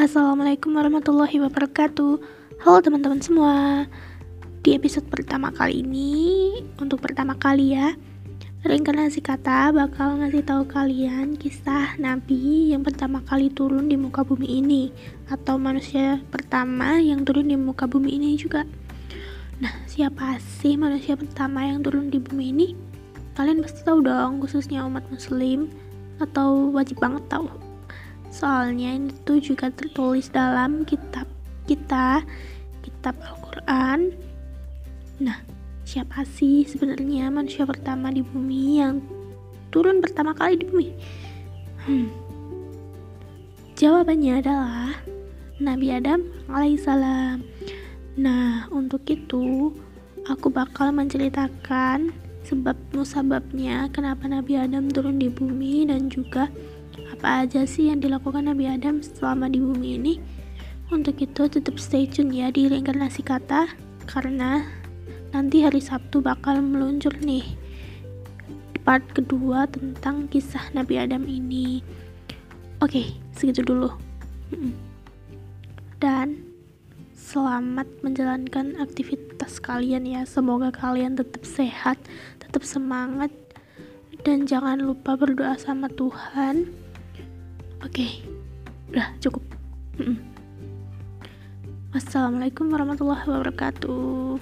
Assalamualaikum warahmatullahi wabarakatuh. Halo teman-teman semua. Di episode pertama kali ini Untuk pertama kali ya Reinkarnasi kata bakal ngasih tahu kalian kisah Nabi yang pertama kali turun di muka bumi ini Atau manusia pertama yang turun di muka bumi ini juga. Nah siapa sih manusia pertama yang turun di bumi ini? Kalian pasti tahu dong khususnya umat muslim Atau wajib banget tahu soalnya itu juga tertulis dalam kitab kita kitab Al-Quran. Nah siapa sih sebenarnya manusia pertama di bumi yang turun pertama kali di bumi? Hmm. jawabannya adalah Nabi Adam alaihissalam. Nah untuk itu aku bakal menceritakan sebab musababnya kenapa Nabi Adam turun di bumi dan juga apa aja sih yang dilakukan Nabi Adam selama di bumi ini? Untuk itu tetap stay tune ya di reinkarnasi kata karena nanti hari Sabtu bakal meluncur nih part kedua tentang kisah Nabi Adam ini. Oke segitu dulu. Dan selamat menjalankan aktivitas kalian ya. Semoga kalian tetap sehat tetap semangat dan jangan lupa berdoa sama Tuhan Oke, okay. udah cukup. Wassalamualaikum warahmatullahi wabarakatuh.